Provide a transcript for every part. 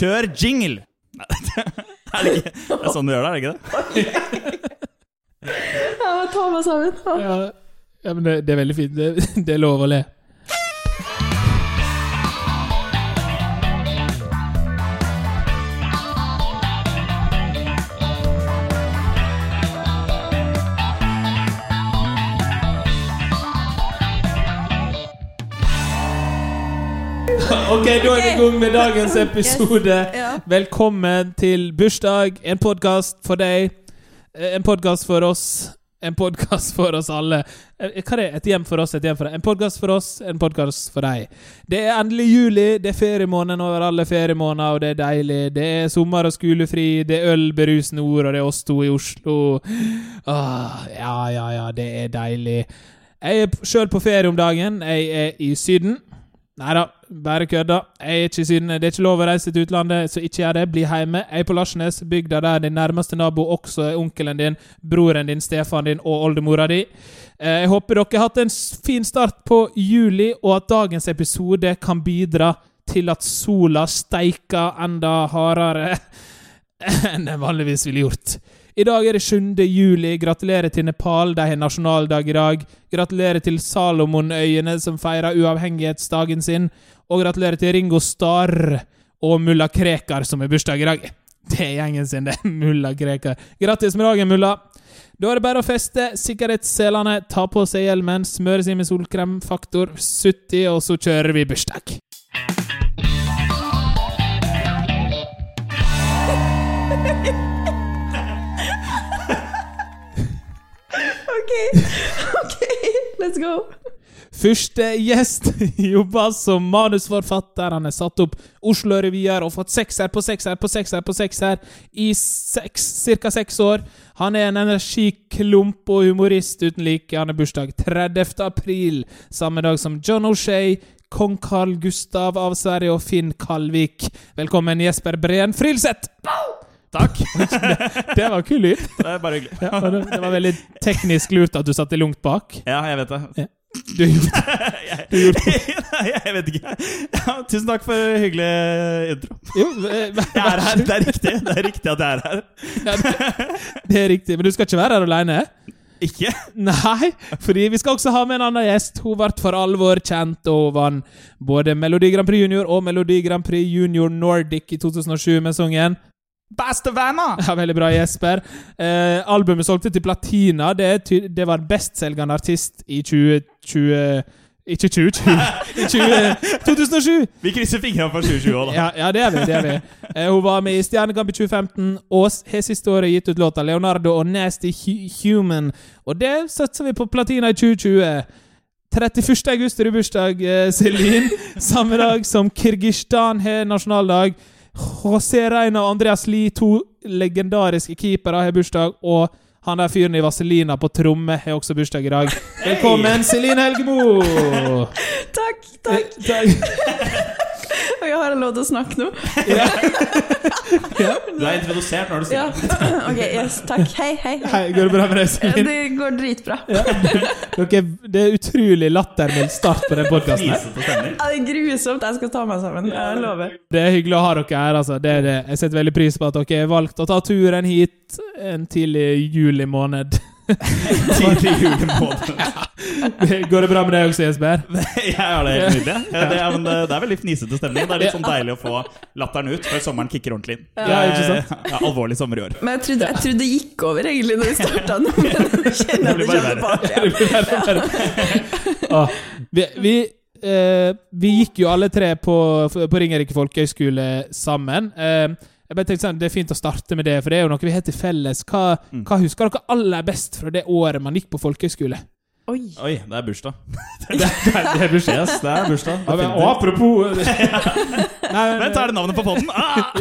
Kjør jingle! Er det, ikke, det er sånn du gjør det, er det ikke det? Jeg må ta meg sammen. Ja, ja men det, det er veldig fint. Det, det er lov å le. Ok, da er vi i gang med dagens episode. Velkommen til bursdag, en podkast for deg, eh, en podkast for oss, en podkast for oss alle. Eh, Hva er det? Et hjem for oss, et hjem for deg. En podkast for oss, en podkast for deg. Det er endelig juli, det er feriemåneden over alle feriemåneder, og det er deilig. Det er sommer og skolefri, det er øl, berusende ord, og det er oss to i Oslo. Åh, ja, ja, ja, det er deilig. Jeg er sjøl på ferie om dagen. Jeg er i Syden. Nei da, bare kødda. Jeg er ikke i. Det er ikke lov å reise til utlandet, så ikke gjør det. Bli hjemme. Jeg er på Larsnes, bygda der din nærmeste nabo også er onkelen din, broren din, stefaren din og oldemora di. Eh, Jeg håper dere har hatt en fin start på juli, og at dagens episode kan bidra til at sola steiker enda hardere enn den vanligvis ville gjort. I dag er det 7. juli. Gratulerer til Nepal, de har nasjonaldag i dag. Gratulerer til Salomonøyene, som feirer uavhengighetsdagen sin. Og gratulerer til Ringo Starr og mulla Krekar, som har bursdag i dag. Det er gjengen sin, det. Mulla Krekar. Grattis med dagen, mulla. Da er det bare å feste sikkerhetsselene, ta på seg hjelmen, smøre seg med solkremfaktor 70, og så kjører vi bursdag. Ok, ok, let's go. Første gjest jobber som manusforfatter. Han har satt opp Oslo-revyer og fått sekser på sekser på sekser på sekser i seks, cirka seks år. Han er en energiklump og humorist uten like. Han har bursdag 30. april, samme dag som John O'Shay, kong Carl Gustav av Sverige og Finn Kalvik. Velkommen, Jesper Breen Frilseth! Takk. Det var kul lyd. Det er bare hyggelig. Ja, det det var veldig teknisk lurt at du satte langt bak. Ja, jeg vet det. Du gjorde det. Nei, jeg vet ikke. Ja, tusen takk for hyggelig intro. Jo, eh, Jeg er her. Det er riktig Det er riktig at jeg er her. Ja, det, det er riktig, men du skal ikke være her alene? Ikke? Nei, fordi vi skal også ha med en annen gjest. Hun ble for alvor kjent og vant både Melodi Grand Prix Junior og Melodi Grand Prix Junior Nordic i 2007 med sangen. Bestevenner! Ja, Veldig bra, Jesper. Eh, albumet solgte til platina. Det, det var bestselgende artist i 2020 Ikke 2020, i 20, 2007! Vi krysser fingrene for 2020 òg, da. Ja, ja, det er vi. det er vi. Eh, hun var med i Stjernekamp i 2015 og har siste året gitt ut låta 'Leonardo' og 'Nasty Human'. Og det satser vi på platina i 2020. 31. august er det bursdag, eh, Celine. Samme dag som Kirgistan har nasjonaldag. José Reina og Andreas Lie, to legendariske keepere, har bursdag. Og han der fyren i Vaselina på tromme har også bursdag i dag. Velkommen, Celine Helgemo! Takk, Eh, takk. takk. Og jeg har lov til å snakke nå? Du er introdusert når du sier Ja. det. Ok, yes, takk. Hei, hei. hei. Hei, går det bra med deg, Celine? Det går dritbra. Dere, det er utrolig lattermild start på den podkasten. her. Ja, det er grusomt. Jeg skal ta meg sammen. Jeg lover. Det er hyggelig å ha dere her. altså. Det er det. Jeg setter veldig pris på at dere har valgt å ta turen hit en tidlig juli måned. Tidlig julemåned. Går det bra med deg også, Jesper? Jeg har det helt nydelig. Ja, det, er, men det, er veldig fnisete stemning. Det er litt sånn deilig å få latteren ut før sommeren kicker ordentlig inn. Ja, ikke sant? Ja, alvorlig sommer i år. Men jeg trodde, jeg trodde det gikk over egentlig når vi starta nå, men nå kjenner jeg Det kommer tilbake. Ja. Åh, vi, vi, Uh, vi gikk jo alle tre på, på Ringerike folkehøgskole sammen. Eh, jeg bare tenkte sånn, Det er fint å starte med det, for det er jo noe vi har til felles. Hva, Mm. hva husker dere aller best fra det året man gikk på folkehøyskole? Oi. Oi, det er bursdag. Det, det, det er bursdag. Yes, det er bursdag. Ja, men, og apropos Nei, Vent, er det navnet på potten? Ah!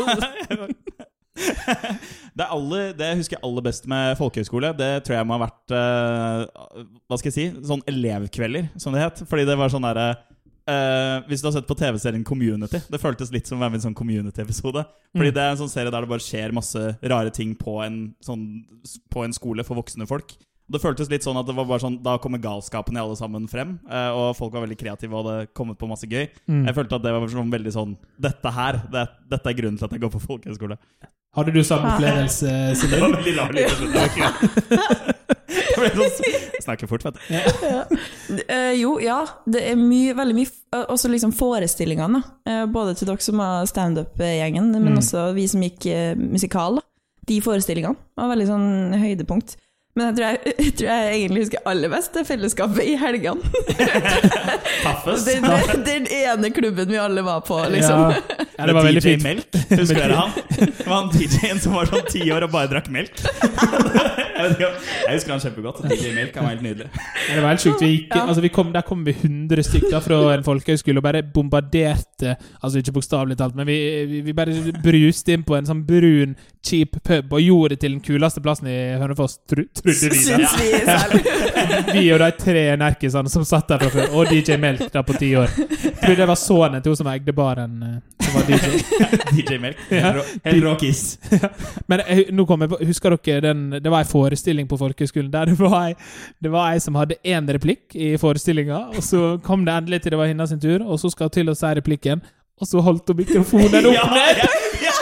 Det, er aller, det jeg husker aller best med folkehøyskole, det tror jeg må ha vært uh, Hva skal jeg si? Sånn elevkvelder, som det het. Fordi det var sånn derre eh, Hvis du har sett på TV-serien Community Det føltes litt som å være med i en sånn Community-episode. Fordi Mm. det er en sånn serie der det bare skjer masse rare ting på en, sånn, på en skole for voksne folk. Det føltes litt sånn at det var bare sånn da kommer galskapen i alle sammen frem. eh, Og folk var veldig kreative og hadde kommet på masse gøy. Mm. Jeg følte at det var sånn veldig sånn Dette her, det, dette er grunnen til at jeg går på folkehøyskole. Hadde du samme opplevelse, Det var veldig lyd. Ikke- Det ble sånn Snakker fort, vet du. Ja. Uh, jo, ja. Det er mye, veldig mye eh, Også liksom forestillingene. Eh, både til dere som var standup-gjengen, men Mm. også vi som gikk musikal. da. De forestillingene var veldig sånn høydepunkt. Men jeg tror jeg, jeg, tror jeg egentlig husker aller best det fellesskapet i helgene. Den, den, den ene klubben vi alle var på, liksom. Ja. ja, det var veldig DJ fint. Melk, husker dere han? Det var han DJ-en som var sånn ti år og bare drakk melk. Jeg, husker han kjempegodt. DJ Melk han var helt nydelig. Ja, det var helt sjukt. Vi gikk, Ja. altså vi kom, der kom vi 100 stykker fra en folkehøyskole og bare bombarderte Altså ikke bokstavelig talt, men vi, vi, vi bare bruste inn på en sånn brun, cheap pub og gjorde det til den kuleste plassen i Hønefoss, tro, trodde vi. Syns vi selv. Vi og de tre nerkisene som satt der fra før, og DJ Melk da på ti år. Trodde det var sønnen til hun som eide baren, eh, som var DJ. DJ Melk. Helt rå, kiss. Men nå kom jeg på, husker dere den Det var en forestilling på folkehøgskolen der det var ei, det var ei som hadde én replikk i forestillinga, og så kom det endelig til det var hennes sin tur, og så skal hun til å si replikken, og så holdt hun mikrofonen opp Ja, ja, ja.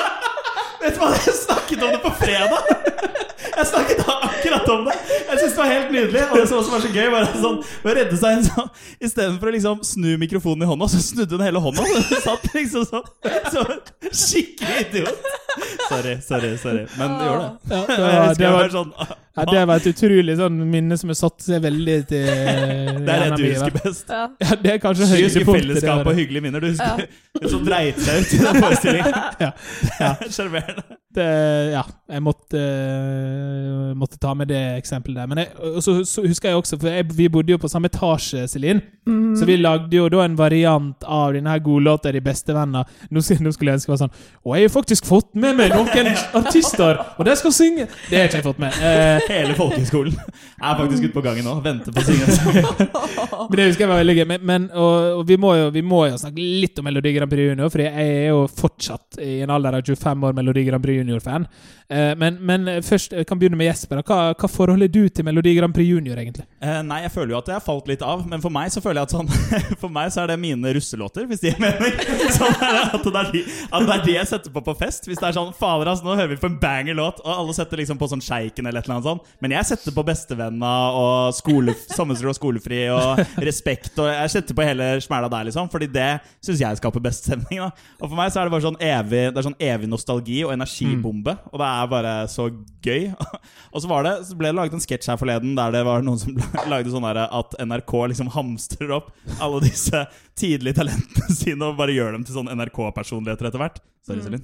Vet du hva, jeg snakket om det på fredag! Jeg snakket akkurat om det! Jeg synes det var helt nydelig. Og det som også var så gøy, var at sånn, å redde seg en sånn Istedenfor å liksom snu mikrofonen i hånda, så snudde hun hele hånda. Så hun satt liksom sånn så Skikkelig idiot. Sorry, sorry, sorry. Men det gjorde det. Ja, det, var, det, var, sånn ja, det var et utrolig sånn minne som har satt seg veldig til Det er det du husker best. Ja. Ja, det er kanskje Du husker fellesskap og hyggelige minner. Du husker ja. som dreit seg ut i den forestillingen. Ja, ja. Sjarmerende. Ja, jeg måtte, måtte ta med det eksempelet der. Men jeg, så, så husker jeg også, for jeg, vi bodde jo på samme etasje, Celine. Mm. Så vi lagde jo da en variant av denne her godlåta De beste venner. Nå, nå skulle jeg ønske det var sånn Og jeg har faktisk fått med meg noen artister, og de skal synge! Det har ikke jeg fått med. Eh, Hele folkehøgskolen er faktisk ute på gangen nå. Venter på å synge. men det husker jeg var veldig gøy. Men, men og, og vi, må jo, vi må jo snakke litt om Melodi Grand Prix Junior, for jeg er jo fortsatt i en alder av 25 år Melodi Grand Prix Junior-fan. Eh, men, men først, jeg kan begynne med Jesper. Hva, hva forhold er du til Melodi Grand Prix Junior, egentlig? Eh, nei, jeg føler jo at jeg har falt litt av, men for meg så føler jeg at sånn For meg så er det mine russelåter, hvis de gir mening. Sånn at, det er de, at det er de jeg setter på på fest. Hvis det er sånn Fader, ass, nå hører vi på en banger-låt, og alle setter liksom på sånn Sjeiken eller et eller annet sånt. Men jeg setter på Bestevenna og skole, Sommerstro og skolefri og Respekt, og jeg setter på hele smæla der, liksom. Fordi det syns jeg skaper best stemning. da Og for meg så er det bare sånn evig Det er sånn evig nostalgi og energibombe, og det er bare så gøy. og så det Så ble det laget en sketsj her forleden der det var noen som lagde sånn at NRK liksom hamstrer opp alle disse tidlige talentene sine og bare gjør dem til sånn NRK-personligheter etter hvert. Sorry, Celine.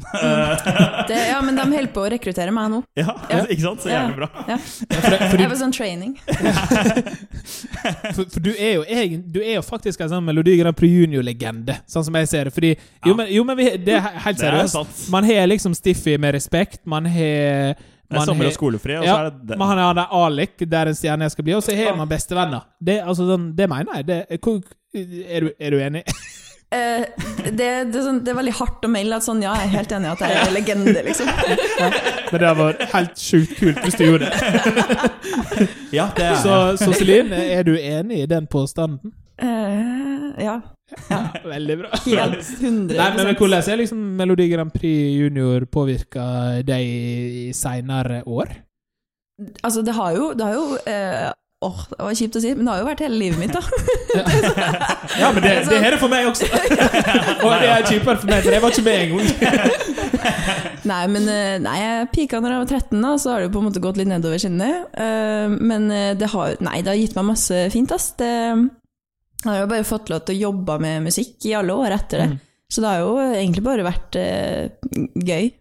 Det, ja, men de holder på å rekruttere meg nå. ja, ikke sant? Så jævlig bra. Ja. For, for, Jeg var sånn training. for, for du, er jo egen, du er jo faktisk en sånn Melodi Grand Prix Junior-legende, sånn som jeg ser det. Fordi Jo, Ja. men, jo, men vi, det er helt er seriøst. Man har liksom Stiffy med respekt. Man har Det er man sommer og skolefri, og Ja, så er det den. Man har der Alec, der en stjerne jeg skal bli, og så har man bestevenner. Det, altså, sånn, det mener jeg. Det, er, du, er du enig? Eh, det, det, er sånn, det er veldig hardt å melde at sånn, ja, jeg er helt enig i at jeg er legende, liksom. Men det hadde vært helt sjukt kult hvis du gjorde det. Ja, det er Så, så Celine, er du enig i den påstanden? Eh, ja, Veldig bra. helt 100 Nei, men Hvordan er liksom Melodi Grand Prix Junior påvirka deg i seinere år? Altså, det har jo, det har jo eh, Åh, det var kjipt å si, men det har jo vært hele livet mitt, da. Ja, men det, det er det for meg også. Og det er kjipere for meg, for det var ikke meg engang. Nei, men eh, nei, jeg pika når jeg var 13, da, så har det jo på en måte gått litt nedover skinnet. Eh, men eh, det har, nei, det har gitt meg masse fint, ass. Det, jeg har jo bare fått lov til å jobbe med musikk i alle år etter det. Mm. Så det har jo egentlig bare vært gøy.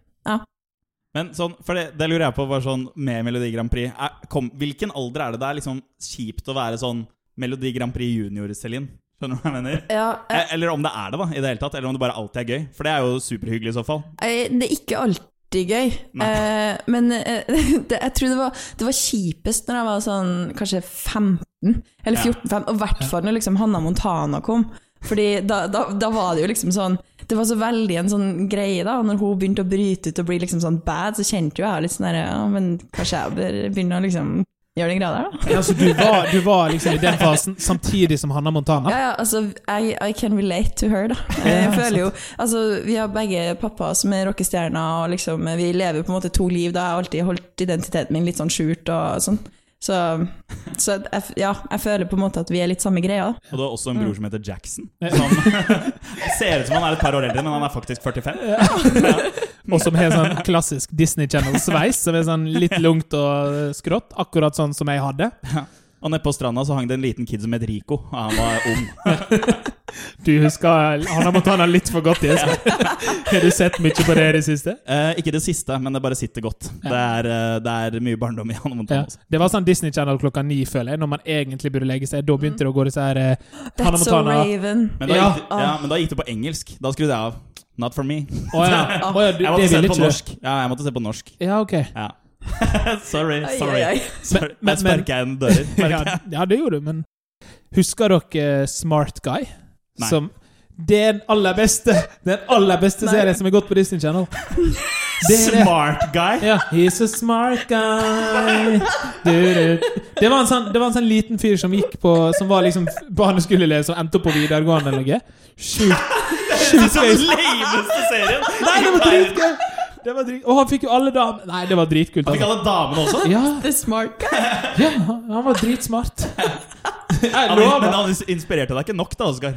Men sånn, for det, det lurer jeg på, var sånn med Melodi Grand Prix er, kom, Hvilken alder er det det er liksom kjipt å være sånn Melodi Grand Prix junior, Celine? Skjønner du hva jeg mener? Ja, jeg, Eller om det er det, da, i det hele tatt. Eller om det bare alltid er gøy. For det er jo superhyggelig i så fall. Eh, Det er ikke alltid gøy, eh, men eh, det, jeg tror det var, det var kjipest når jeg var sånn kanskje 15, eller 14-15, og i hvert fall når liksom Hanna Montana kom. Fordi da, da, da var det jo liksom sånn Det var så veldig en sånn greie, da. Når hun begynte å bryte ut og bli liksom sånn bad, så kjente jo jeg litt sånn der Ja, men kanskje jeg bør begynne å liksom gjøre den greia der, da. Ja, så du var, du var liksom i den fasen samtidig som Hanna Montana? Ja, ja, altså, I, I can relate to her, da. Jeg føler jo Altså, vi har begge pappaer som er rockestjerner, og liksom, vi lever på en måte to liv. Da har jeg alltid holdt identiteten min litt sånn skjult og sånn. Så, så jeg, ja, jeg føler på en måte at vi er litt samme greia. Og du har også en bror som heter Jackson. Som ser ut som han er et par år eldre, men han er faktisk 45. Og som har sånn klassisk Disney Channel-sveis, som er sånn litt lungt og skrått. Akkurat sånn som jeg hadde. Og nede på stranda så hang det en liten kid som het Rico. Og han var ung. Du husker Hanna Montana litt for godt, Jesper. Har du sett mye på det i det siste? Eh, ikke det siste, men det bare sitter godt. Det, er, eh, det er mye barndom i Hannah Ja. Montana. også. Det var sånn Disney Channel klokka ni, føler jeg, når man egentlig burde legge seg. Da begynte det å gå disse her eh, Hannah That's so Raven. Men da, Ja. gikk det, ja, men da gikk det på engelsk. Da skrudde jeg av. Not for me. Oh, ja. Oh, ja du, Jeg det måtte se på ikke norsk. Ja, jeg måtte se på norsk. Ja, ok. Ja. sorry, sorry. ai, ai. sorry. Men- men- Der sparker jeg en dør. Ja, ja, det gjorde du, men Husker dere eh, Smart Guy? Nei. Som Det er den aller beste Den aller beste serien som er gått på Disney Channel. Det er det. Smart guy. Ja, he's a smart guy. Du, du. Det, var en sånn, det var en sånn liten fyr som gikk på Som var liksom barneskoleelev som endte opp på videregående eller noe. Sjukt. Det er den lameste serien. Nei, det var dritgøy! Det var drit... Og han fikk jo alle damer Nei, det var dritkult. Han fikk Altså. alle damene også. Ja, The smart guy. ja, han var dritsmart. Jeg lover. men han inspirerte deg ikke nok, da, Oskar.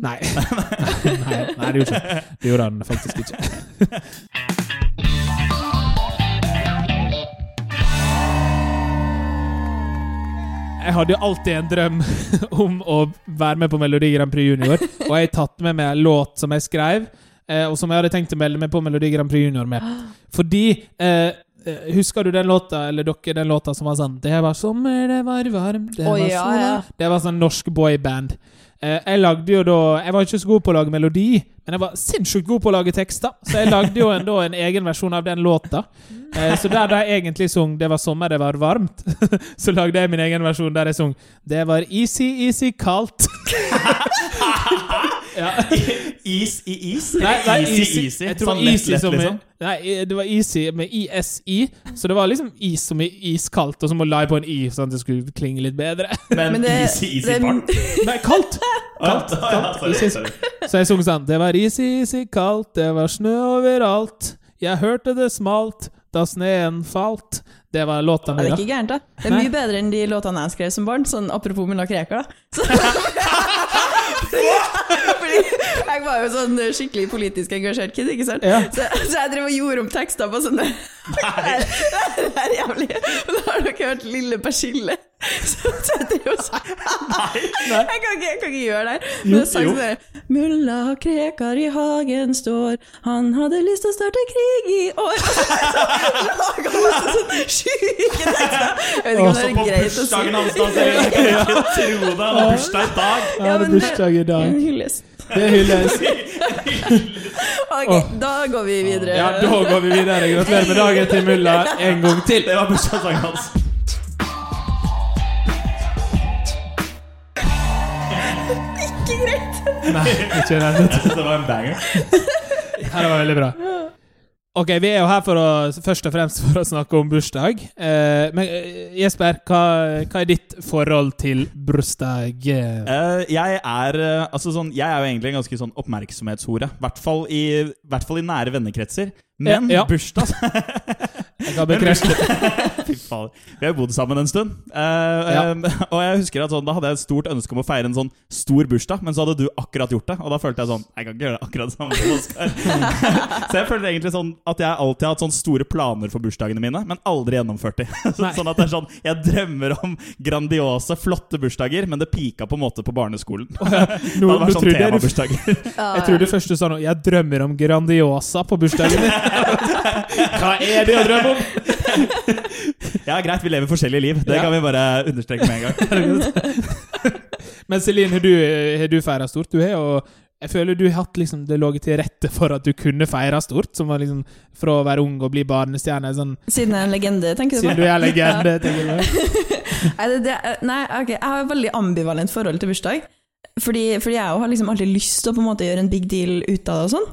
Nei. nei. Nei, det gjorde ikke Det gjorde han faktisk ikke. Jeg hadde jo alltid en drøm om å være med på Melodi Grand Prix Junior, og jeg har tatt med meg en låt som jeg skrev, eh, og som jeg hadde tenkt å melde meg på Melodi Grand Prix Junior med. Fordi eh, eh, Husker du den låta, eller dere, den låta som var sånn Det var sommer, det var varmt, det var ja, ja. Det var sånn norsk boyband. Eh, jeg lagde jo da Jeg var ikke så god på å lage melodi, men jeg var sinnssykt god på å lage tekster. Så jeg lagde jo en, da en egen versjon av den låta. Eh, så der da jeg egentlig sang 'Det var sommer, det var varmt', så lagde jeg min egen versjon der jeg sang 'Det var easy, easy, kaldt'. ja. Is i is? Nei, nei, easy, easy. easy. Jeg tror Sånn lett, lett, som liksom. Nei, det var easy med ISI, så det var liksom is som i iskaldt, og så må la på en i, sånn at det skulle klinge litt bedre. Men, Men det, easy, easy det, fart. Nei, kaldt! Kaldt. kaldt, Ja, sorry, sorry. Så jeg sang sånn Det var easy, easy, kaldt, det var snø overalt. Jeg hørte det smalt da sneen falt. Det var låta mi, da. det er ikke gærent, da. Det er mye bedre enn de låtene jeg skrev som barn. Sånn apropos mulla Krekar, da. Så, jeg var jo sånn skikkelig politisk engasjert kid, ikke sant. Ja. Så, så jeg drev og gjorde om tekster på sånne Det er- det er jævlig. Da har dere hørt Lille Persille. Så, så jeg drev og nei. Jeg kan ikke, jeg kan ikke gjøre det her. Men jo, sang jo. sånn der, Mulla Krekar i hagen står, han hadde lyst til å starte krig i år. Laga masse sånne sjuke tekster. Jeg vet ikke om det er på greit å si. bursdagen hans, da. så Jeg kan tro det. Han har bursdag i dag. Ja, men det- bursdag i dag. En hyllest. Det hylles. Ok, da går vi videre. Ja, da går vi videre. Gratulerer med dagen til mulla en gang til. Det var bursdagssangen hans. Nei, ikke det. Jeg synes det var en banger. Ja, det var veldig bra. Ok, Vi er jo her for å, først og fremst for å snakke om bursdag. Eh, men eh, Jesper, hva, hva er ditt forhold til bursdag? Eh, jeg er eh, altså sånn, Jeg er jo egentlig en ganske sånn oppmerksomhetshore. I hvert fall i, hvert fall i nære vennekretser. Men Ja, bursdag Jeg kan bekrefte. Fy. Vi har jo bodd sammen en stund. Eh, Ja. eh, og jeg husker at sånn, Da hadde jeg et stort ønske om å feire en sånn stor bursdag, men så hadde du akkurat gjort det. Og da følte jeg sånn Jeg kan ikke gjøre det akkurat samme som Oskar. så jeg følte egentlig sånn at jeg alltid har hatt sånn store planer for bursdagene mine, men aldri gjennomført de. Sånn at det er sånn Jeg drømmer om grandiose, flotte bursdager, men det pika på en måte på barneskolen. Nå, det var sånn temabursdager. Jeg tror det første sa noe Jeg drømmer om Grandiosa på bursdagen min. Hva er det å drømme om? Ja, greit, vi lever forskjellige liv. Det Ja. kan vi bare understreke med en gang. Men Celine, har du, har du feira stort? Du har jo Jeg føler du har hatt liksom det lå til rette for at du kunne feire stort. Som var liksom Fra å være ung og bli barnestjerne. Sånn, Siden jeg er en legende, tenker du siden du er legende. tenker du. Nei, det, det, nei ok, jeg har et veldig ambivalent forhold til bursdag. Fordi, fordi jeg har liksom alltid lyst til å på en måte gjøre en big deal ut av det og sånn.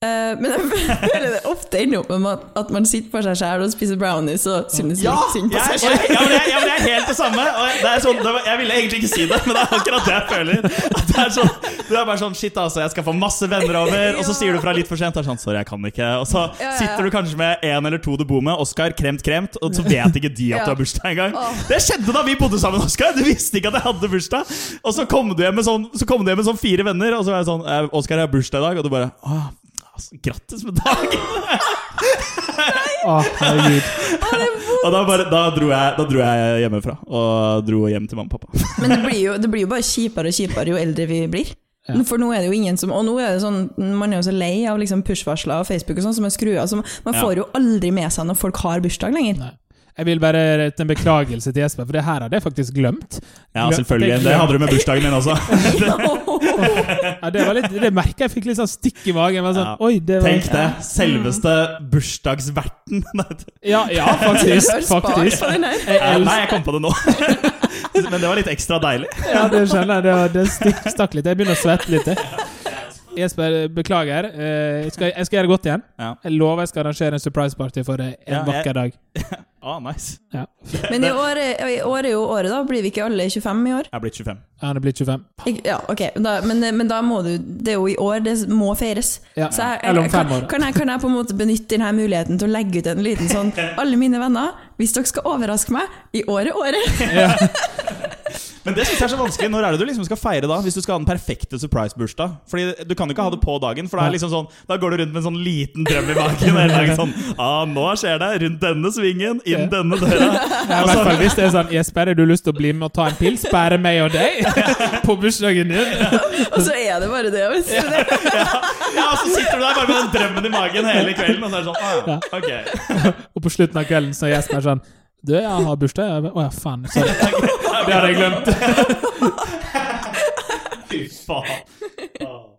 Eh, men jeg føler det ofte ender opp med at- man sitter på seg selv og spiser brownies og synes Ja, litt synd på seg sjæl. ja, men jeg, er helt det samme. Og det er sånn, det var, jeg ville egentlig ikke si det, men det er akkurat det jeg føler. At det, er sånn, det er bare sånn Shit, altså, jeg skal få masse venner over, og så sier du fra litt for sent. Er sånn, Sorry, jeg kan ikke. Og så sitter du kanskje med en eller to du bor med. Oskar, kremt, kremt. Og så vet ikke de at du har bursdag engang. Det skjedde da vi bodde sammen, Oskar. Du visste ikke at jeg hadde bursdag. Og så kom du hjem med sånn, så du med sånn fire venner, og så var jeg sånn «Eh, Oskar, jeg har bursdag i dag. Og du bare Åh, altså, grattis med dagen. Å, herregud. Og da, bare, da, dro jeg, da dro jeg hjemmefra og dro hjem til mamma og pappa. Men det blir, jo, det blir jo bare kjipere og kjipere jo eldre vi blir. Ja. For nå er det jo ingen som Og nå er det sånn Man er jo så lei av liksom push-varsler og Facebook og sånn som er skrua. Så man får jo aldri med seg når folk har bursdag lenger. Nei. Jeg vil bare rette en beklagelse til Jesper, for det her hadde jeg faktisk glemt. Ja, selvfølgelig. det- Det hadde du med bursdagen min også. Ja, det, var litt, det merka jeg fikk litt sånn stikk i magen. Sånn, Ja. Oi, det var, Tenk det. Selveste bursdagsverten. Ja, ja, faktisk. Faktisk. Jeg Nei, jeg kom på det nå. Men det var litt ekstra deilig. Ja, det skjønner jeg. Det, var- det stikk, stakk litt. Jeg begynner å svette litt. jeg. Jesper, beklager. Eh, Jeg skal, jeg skal gjøre det godt igjen. Ja. Jeg lover jeg skal arrangere en surprise party for deg en Ja, vakker dag. Ah, nice. Ja. Men i år, i år er jo året, da. Blir vi ikke alle 25 i år? Jeg er blitt 25. Han er blitt 25. Ik- Ja, ok. Da, men, men da må du Det er jo i år, det må feires. Ja. Så jeg, Eller om fem år. kan, jeg, kan jeg på en måte benytte denne muligheten til å legge ut en liten sånn Alle mine venner, hvis dere skal overraske meg, i år er året. Ja. Men det synes jeg er så vanskelig. Når er det du liksom skal feire da? Hvis du skal ha den perfekte surprise-bursdag? Fordi Du kan jo ikke ha det på dagen, for da, er liksom sånn, da går du rundt med en sånn liten drøm i magen. hele dagen sånn, ah, Nå skjer det! Rundt denne svingen, inn Ja. denne døra. Ja, I hvert fall hvis det er sånn Jesper, har du lyst til å bli med og ta en pils? Bare meg og deg? På bursdagen din? Og så er det bare det. Vet ja, Ja, Og så sitter du der bare med den drømmen i magen hele kvelden, og så er det sånn ah, Ja. Ok. Og på slutten av kvelden så er Jesper sånn Du, jeg har bursdag. Å ja, faen. Sorry. Det hadde jeg glemt. Fy faen.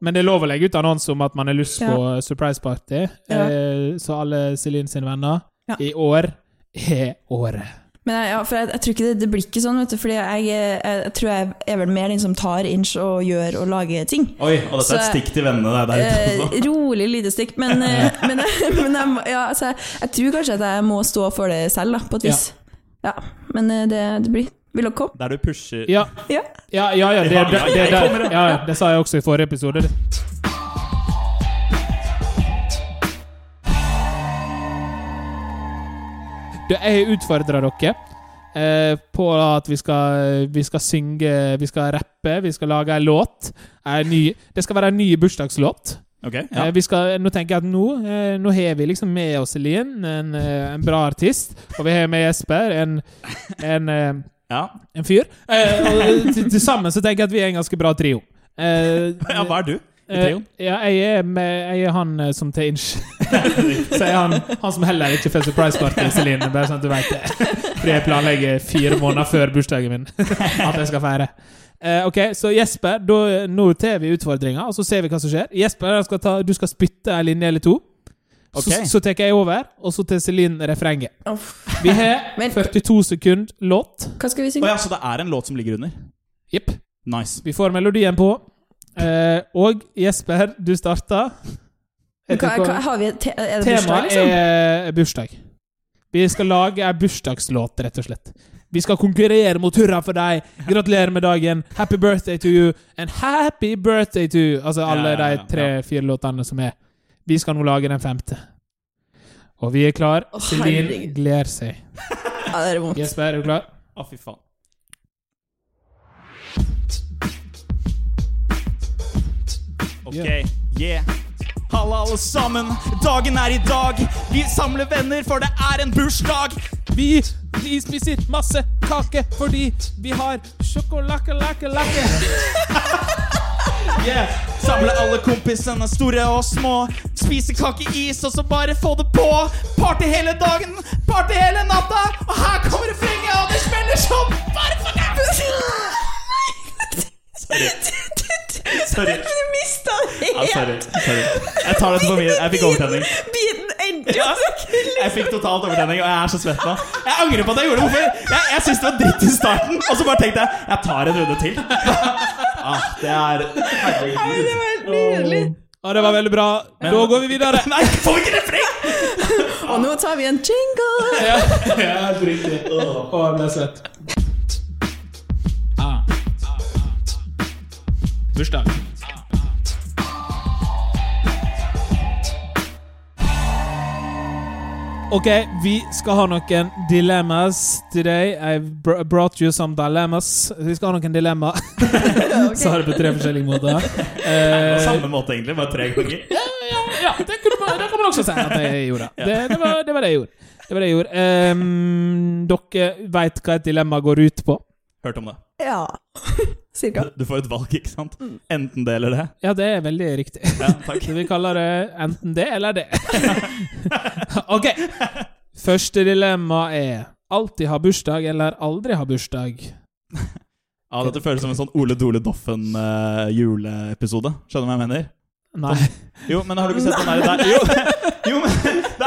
Men det er lov å legge ut annonse om at man har lyst på surprise party. Ja. Eh, så alle Celine sine venner Ja. i år er året. Men jeg, ja, for jeg, jeg tror ikke det, det blir ikke sånn, vet du. Fordi jeg, jeg, jeg tror jeg er vel mer den som tar inch og gjør og lager ting. Oi, og dette er et stikk til vennene der. der ute Eh, rolig lite stikk, men, eh, men, men jeg, ja, altså, jeg, jeg tror kanskje at jeg må stå for det selv, da, på et vis. Ja. Men eh, det, det blir Vil dere komme? Der du pusher Ja, Ja. ja, ja, ja, det, det, ja, det, det sa jeg også i forrige episode. Jeg utfordrer dere eh, på at vi skal, vi skal synge, vi skal rappe, vi skal lage en låt. En ny, det skal være en ny bursdagslåt. Ok, Eh, ja. vi skal, nå tenker jeg at nå, eh, nå har vi liksom med oss Elin en, eh, en bra artist. Og vi har med Jesper, en, en, eh, ja. en fyr. Eh, og til, til sammen så tenker jeg at vi er en ganske bra trio. Eh, ja, hva er du? I trioen? ja, jeg er, med, jeg er han eh, som tar inch. så jeg er han, han som heller ikke får surprise party, Celine. Bare sånn at du vet det. Fordi jeg planlegger fire måneder før bursdagen min at jeg skal feire. Uh, ok, så Jesper, da, nå tar vi utfordringa, og så ser vi hva som skjer. Jesper, skal ta, du skal spytte ei linje eller to. Så, Ok. så tar jeg over, og så tar Celine refrenget. Vi har 42 sekunder låt. Hva skal vi synge? synge? ja, så det er en låt som ligger under? Jepp. Nice. Vi får melodien på. Eh, og Jesper, du starta. Hva, hva, har vi, te, er det bursdag, Temaet liksom? er bursdag. Vi skal lage ei bursdagslåt, rett og slett. Vi skal konkurrere mot Hurra for deg! Gratulerer med dagen! Happy birthday to you! And happy birthday to you! Altså alle Ja, ja, ja, de tre-fire låtene som er. Vi skal nå lage den femte. Og vi er klar. Å, Celine gleder seg. Ja, det er vondt. Jesper, er du klar? Å, fy faen. Ok, yeah. Halla, alle sammen. Dagen er i dag. Vi samler venner, for det er en bursdag. Vi, vi spiser masse kake fordi vi har sjokolake-lake-lake. Yeah. Samle alle kompisene, store og små. Spise kakeis, og så bare få det på. Party hele dagen, party hele natta. Og her kommer refrenget, og det smeller som bare for dem! Sorry. Sorry. Ja, sorry. sorry. Jeg tar dette på min. Jeg fikk overtenning. Biten endte Ja, jeg fikk totalt overtenning, og jeg er så svett nå. Jeg angrer på at jeg gjorde det. Hvorfor? Jeg, jeg syntes det var dritt i starten, og så bare tenkte jeg jeg tar en runde til. Ah, det er Det var helt nydelig. Ja, det var veldig bra. Da går vi videre. Nei, får vi ikke refreng?! Og nå tar vi en jingle! Ja, ja helt riktig. Å, jeg ble svett. Ah. Bursdag. Ok, vi skal ha noen dilemmas today. I brought you some dilemmas. Vi skal ha noen dilemma. Sa det på tre forskjellige måter. På Eh, samme måte, egentlig, bare tre ganger. ja, ja, ja det, man, det kan man også si at jeg gjorde. Det, det, var, det var det jeg gjorde. Det var det jeg gjorde. Um, dere veit hva et dilemma går ut på? Hørt om det. Ja. Cirka. Du, du får et valg, ikke sant? Enten det eller det. Ja, det er veldig riktig. Ja, takk. Så vi kaller det enten det eller det. ok. Første dilemma er alltid ha bursdag eller aldri ha bursdag. Ja, Dette føles som en sånn Ole Dole Doffen-juleepisode. Skjønner du hva jeg mener? Nei. Jo, men har du ikke sett den der? Jo, jo, men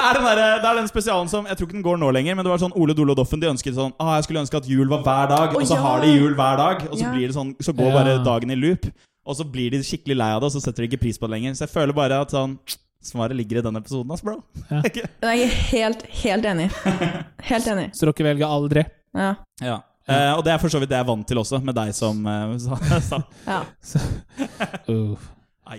er, den der, det er den spesialen som Jeg tror ikke den går nå lenger, men det var sånn Ole Dole og Doffen. De ønsket sånn ah, Jeg skulle ønske at jul var hver dag, og så ja. har de jul hver dag. Og så Ja. blir det sånn Så går bare dagen i loop. Og så blir de skikkelig lei av det, og så setter de ikke pris på det lenger. Så jeg føler bare at sånn Svaret ligger i den episoden, ass, bro. Ja. Jeg er helt, helt enig. Helt enig. Så dere velger aldri? Ja. ja. Eh, og det er for så vidt det jeg er vant til også, med deg som uh, sa, det. ja. Uh.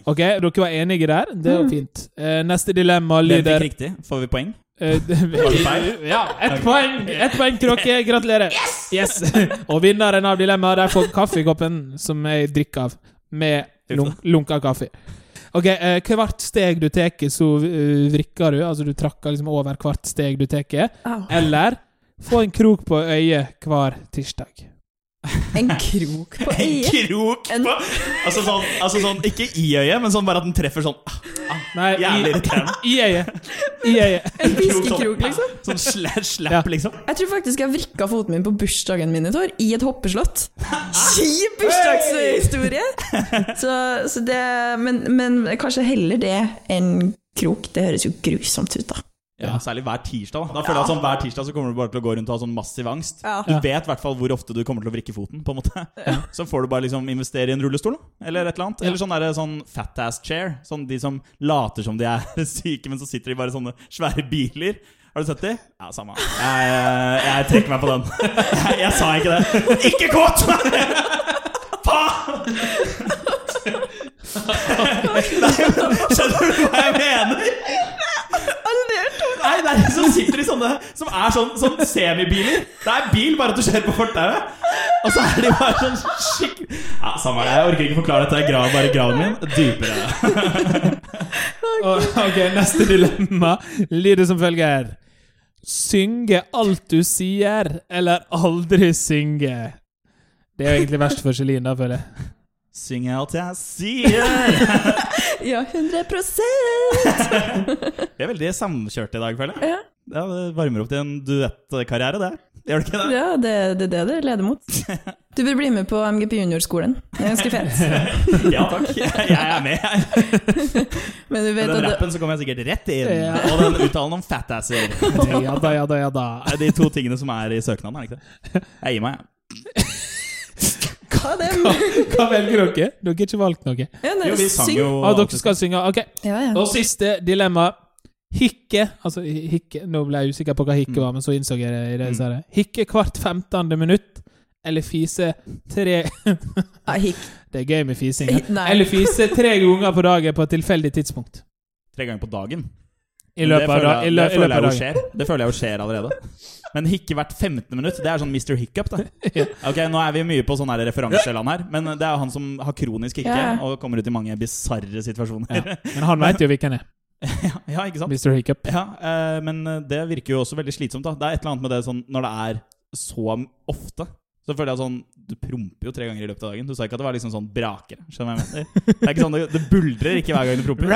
Ok, dere var enige der. Det var Mm. fint. Eh, neste dilemma Hvem fikk lyder riktig? Får vi poeng? Eh, det-? Ja, ett poeng Ett poeng til dere. Gratulerer. Yes! Og vinneren av dilemmaet der får kaffekoppen som jeg drikker av, med lunk lunka kaffe. Ok, eh, Hvert steg du tar, så eh, vrikker du. Altså du trakker liksom over hvert steg du tar. Eller få en krok på øyet hver tirsdag. En krok på En krok krok En- på altså sånn, altså sånn, ikke i øyet, men sånn bare at den treffer sånn ah, Nei, Jævlig i, irriterende. i øyet. I øyet. En fiskekrok, liksom. Sånn slapp, slapp Ja. liksom. Jeg tror faktisk jeg vrikka foten min på bursdagen min i år, i et hoppeslott. Kjip bursdagshistorie! Så, så det men, men kanskje heller det enn krok. Det høres jo grusomt ut, da. Ja, Særlig hver tirsdag. Da Da føler jeg at sånn Hver tirsdag så kommer du bare til å gå rundt og ha sånn massiv angst. Ja. Du vet i hvert fall hvor ofte du kommer til å vrikke foten. på en måte Så får du bare liksom investere i en rullestol, da. eller et eller annet. Eller sånn, der, sånn fat ass chair. Sånn De som later som de er syke, men så sitter de bare i sånne svære biler. Har du sett de? Ja, samme. Jeg, jeg, jeg trekker meg på den. Jeg, jeg sa ikke det. Ikke kåt! Faen! Skjønner du hva jeg mener? Nei, det er de som sitter i sånne Som er sånn, sånn semibiler. Det er bil, bare at du kjører på fortauet. Og så er de bare sånn skikkelig Ja, Samme det. Jeg orker ikke forklare dette. Jeg graver bare graven min dypere. Ok, neste dilemma lyder som følger. Synge alt du sier, eller aldri synge? Det er jo egentlig verst for Celine, da, føler jeg. Syng alt jeg sier. Ja, 100 Vi er veldig samkjørte i dag, føler jeg. Ja, Ja, det varmer opp til en duettkarriere, det. Gjør det ikke det? ja det er det, det det leder mot. Du bør bli med på MGP Juniorskolen. Det er ganske fett. Ja takk. Jeg er med. her. Men du vet den rappen så kommer jeg sikkert rett inn. Ja. Og den uttalen om fatasser. Ja da, ja da, ja da. Er de to tingene som er i søknaden, er det ikke det? Jeg gir meg, jeg. Hva dem. hva, Hva velger dere? Dere har ikke valgt noe. Ja, Jo, vi sang jo Ah, dere skal synge. Ok. Ja, ja. Og siste dilemma. Hikke Altså, hikke Nå ble jeg usikker på hva hikke var, men så innså jeg det. i det mm. Hikke hvert 15. minutt, eller fise tre Det er gøy med fising. Eller fise tre ganger på dagen på et tilfeldig tidspunkt. Tre ganger på dagen. I løpet av dagen. Det føler jeg jo skjer allerede. Men hikke hvert 15 minutt, det er sånn Mr. Hiccup, da. Ok, Nå er vi mye på sånn her referanseland her, men det er jo han som har kronisk hikke og kommer ut i mange bisarre situasjoner. Ja. Men han veit jo hvilken er. Ja, ja, ikke sant? Mr. Hiccup. Ja, eh, men det virker jo også veldig slitsomt. da Det er et eller annet med det sånn når det er så ofte. Så føler jeg sånn Du promper jo tre ganger i løpet av dagen. Du sa ikke at det var liksom sånn braker. Skjønner jeg mener? Det er ikke sånn, det, det buldrer ikke hver gang du promper.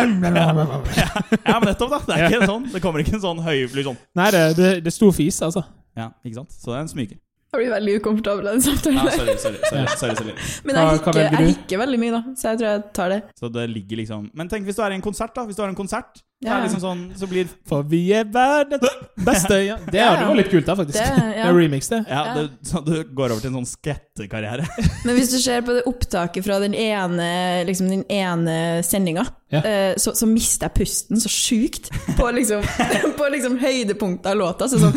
Ja, men nettopp, da. Det er ikke sånn Det kommer ikke en sånn høyfly sånn. Nei, det, det, det sto fis, altså. Ja, ikke sant? Så det er en smyger. Jeg blir veldig ukomfortabel av den samtalen. Ja, sorry, sorry, sorry, sorry, sorry. Men jeg hikker, jeg hikker veldig mye, da, så jeg tror jeg tar det. Så det ligger liksom Men tenk hvis du er i en konsert, da. Hvis du har en konsert, Ja, er liksom sånn, så blir For vi er verdens beste ja. Det, Ja, det var litt kult, da, faktisk. Det, Det, er remix, det. Ja, Ja. det, så du går over til en sånn skrettekarriere. Men hvis du ser på det opptaket fra den ene, liksom den ene sendinga, Ja. eh, så, så mister jeg pusten så sjukt på liksom, på liksom høydepunktet av låta. Så sånn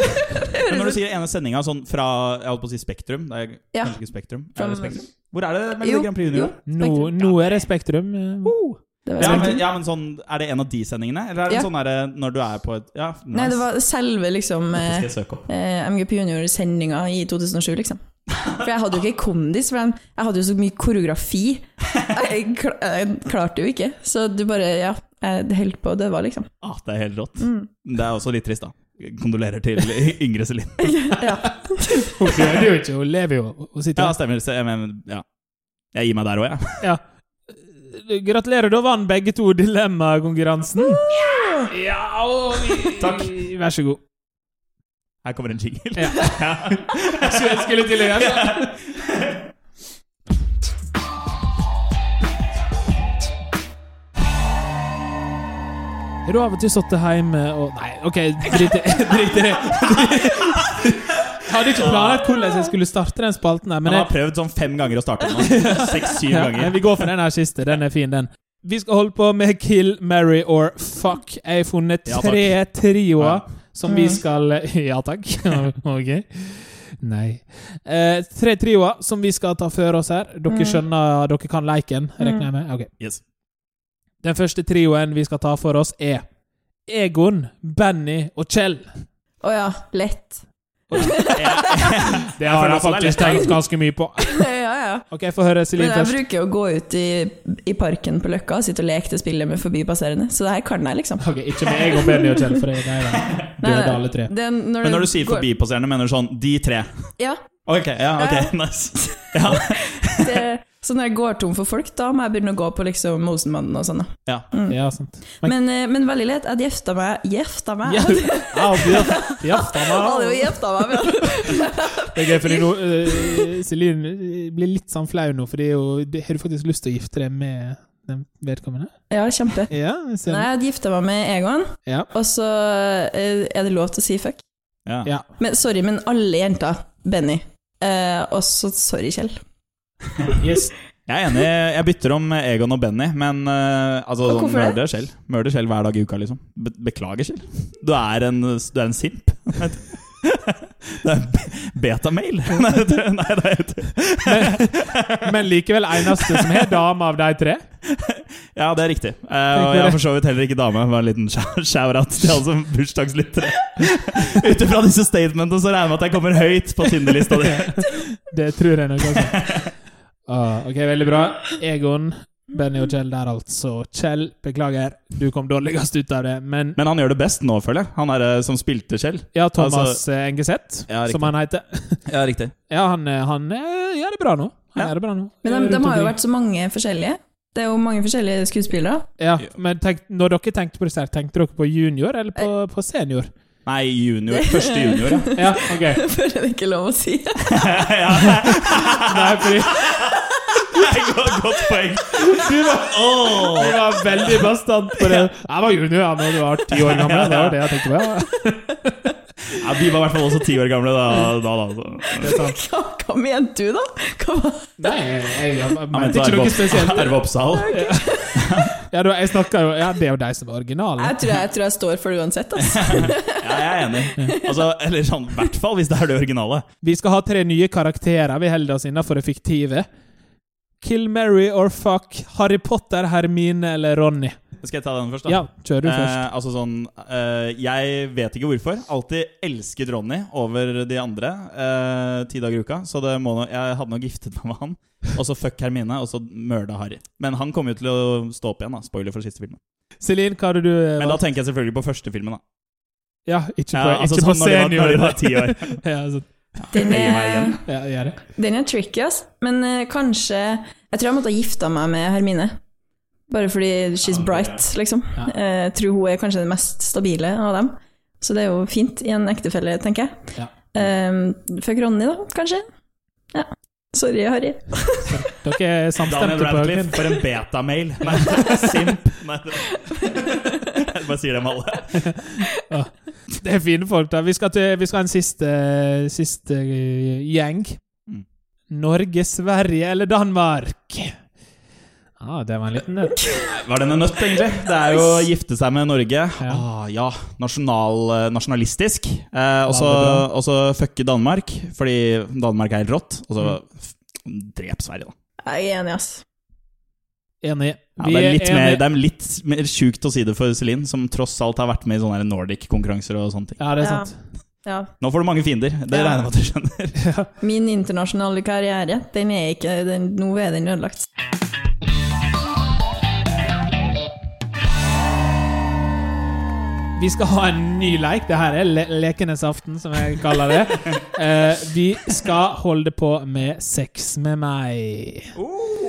Men når du sier ene sendinga sånn fra jeg holdt på å si Spektrum Det er Ja. kanskje ikke Spektrum? Er det Spektrum? Hvor er det Melodi Grand Prix Junior? Nå, nå er det Spektrum. Uh. det Ja, men, ja, men sånn, Er det en av de sendingene? Eller er det Ja. sånn derre når du er på et Ja, nice. Nei, det var selve liksom eh, opp. eh, MGP Junior-sendinga i 2007, liksom. For jeg hadde jo ikke kondis, for jeg hadde jo så mye koreografi. Jeg, kl jeg klarte jo ikke, så du bare Ja, jeg holdt på, det var liksom. Ah, det er helt rått. Mm. Det er også litt trist, da. Kondolerer til yngre Celine. Ja. Hun døde jo ikke, hun lever jo. Hun sitter Ja, stemmer. Så jeg, men, ja. jeg gir meg der òg, jeg. Ja. Gratulerer, da vant begge to Dilemma-konkurransen. Ja, og vi, Takk. Vær så god. Her kommer en jingle. Ja. Jeg skulle til å gjøre det. Har du av og til sittet hjemme og Nei, OK, drit i det. Jeg hadde ikke planlagt hvordan jeg skulle starte den spalten her, men Han jeg, har prøvd sånn fem ganger å starte den. Seks-syv ja, ganger. vi går for den her siste. Den er fin, den. Vi skal holde på med Kill, Marry or Fuck. Jeg har funnet Ja, tre trioer Ja. som vi Mm. skal Ja takk. ok. Nei. Eh, tre trioer som vi skal ta for oss her. Dere Mm. skjønner Dere kan leiken, regner jeg med? Ok. Yes. Den første trioen vi skal ta for oss, er Egon, Benny og Kjell. Å ja, lett. Det har jeg faktisk tenkt ganske mye på. ja, ja. Ok, Få høre Men Celine jeg bruker å gå ut i, i parken på Løkka og sitte og leke til spillet med forbipasserende, så det her kan jeg, liksom. Ok, Ikke med Egon, Benny og Kjell, for det er de døde alle tre. Det er når Men når du sier går- forbipasserende, mener du sånn de tre? Ja. Ok, ja, ok, Ja. nice. Ja. Det, så når jeg går tom for folk, da må jeg begynne å gå på liksom Mosenmannen og sånn. ja. Mm. Ja, sant. Men- Men, eh, men veldig lett. Jeg gjefta meg Gjefta meg? Gjefta meg! gifta meg, men Det er gøy, fordi nå uh, Celine blir litt sånn flau nå, fordi hun, har du faktisk lyst til å gifte deg med den vedkommende? Ja, kjempe. Ja, Nei, jeg hadde gifta meg med Egon, Ja. og så eh, er det lov til å si fuck. ja. ja. Men sorry, men alle jenter Benny. Eh, og så sorry, Kjell. Yes. Jeg er enig. Jeg bytter om Egon og Benny, men uh, altså, sånn, mørder selv. Mørder selv hver dag i uka, liksom. Be beklager, selv. Du er en, du er en simp. Det er be- betamail. Nei, det- nei, det er Men likevel eneste som har dame av de tre. Ja, det er riktig. Uh, og jeg har for så vidt heller ikke dame. Bare en liten shout- shout-out til alle som bursdagslyttere. Ut ifra disse statementene så regner jeg med at jeg kommer høyt på Tinder-lista di. Det tror jeg nok også. Ah, ok, veldig bra. Egon, Benny og Kjell der, altså. Kjell, beklager, du kom dårligst ut av det, men Men han gjør det best nå, føler jeg. Han er eh, som spilte Kjell. ja, Thomas Altså- eh, Engeseth, Ja, som han heter. Ja, riktig. Ja, han, eh, han gjør det bra nå. Han Ja. gjør det bra nå. Men de, de har jo vært så mange forskjellige. Det er jo mange forskjellige skuespillere. Ja, men tenk, når dere tenkte på det, tenkte dere på junior eller på, på senior? Nei, junior. Første junior, ja. Ja, ok. Føler det ikke lov å si. ja. Nei, fordi Godt, godt poeng. du var, du var veldig bastant på det. Jeg var junior ja, når du var ti år gammel. Det var det jeg tenkte på. Ja. Ja, vi var i hvert fall også ti år gamle da. da, da så. Det er sant. Hva, hva mente du, da? Hva Nei, jeg, jeg, jeg mente ikke noe spesielt. Arve Oppsal. Ja, du, jeg snakker jo Ja, det er jo de som er originale. jeg, tror jeg, jeg tror jeg står for det uansett. Altså. Ja, jeg er enig. Altså, eller sånn, i hvert fall hvis det er det originale. Vi skal ha tre nye karakterer. Vi holder oss innenfor det fiktive. Kill Mary or fuck Harry Potter, Hermine eller Ronny? Skal jeg ta den først, da? Ja, kjør du først. Eh, altså sånn eh, Jeg vet ikke hvorfor. Alltid elsket Ronny over de andre eh, ti dager i uka. Så det må no, jeg hadde nok giftet meg med han. Og så fuck Hermine, og så mørda Harry. Men han kommer jo til å stå opp igjen. da Spoiler for siste filmen. Celine, hva hadde du eh, Men da tenker jeg selvfølgelig på første filmen. da Ja, ikke på, Ja, altså ikke sånn på senior. når de var ti år. ja, sånn. Den er, ja, den er tricky, ass. Men uh, kanskje Jeg tror jeg måtte ha gifta meg med Hermine. Bare fordi she's bright, liksom. Eh, Jeg tror hun er kanskje den mest stabile av dem. Så det er jo fint i en ektefelle, tenker jeg. Ja. Um, fuck Ronny, da, kanskje? Ja. Sorry, Harry. Dere er samstemte på Radcliffe for en betamail. Nei, simp. Nei, jeg bare sier det med alle. Det er fine folk, da. Vi skal, til, vi skal ha en siste, siste eh, gjeng. Mm. Norge, Sverige eller Danmark? Ah, det var en liten nøtt. Var den en nøtt, egentlig? Det er jo å gifte seg med Norge. Ja. Ah, ja. Nasjonal, eh, nasjonalistisk. Eh, og så det fucke Danmark, fordi Danmark er helt rått. Og så Mm. drep Sverige, da. Jeg er enig, ass. Enig. Ja, det, er litt mer, det er litt mer sjukt å si det for Celine, som tross alt har vært med i sånne Nordic-konkurranser og sånne ting. Ja, det er Ja. sant. Ja. Nå får du mange fiender. Det Ja. regner jeg med at du skjønner. Min internasjonale karriere, den er ikke den, Nå er den ødelagt. Vi skal ha en ny leik. Det her er le lekenes aften, som jeg kaller det. Uh, vi skal holde på med Sex med meg. Uh,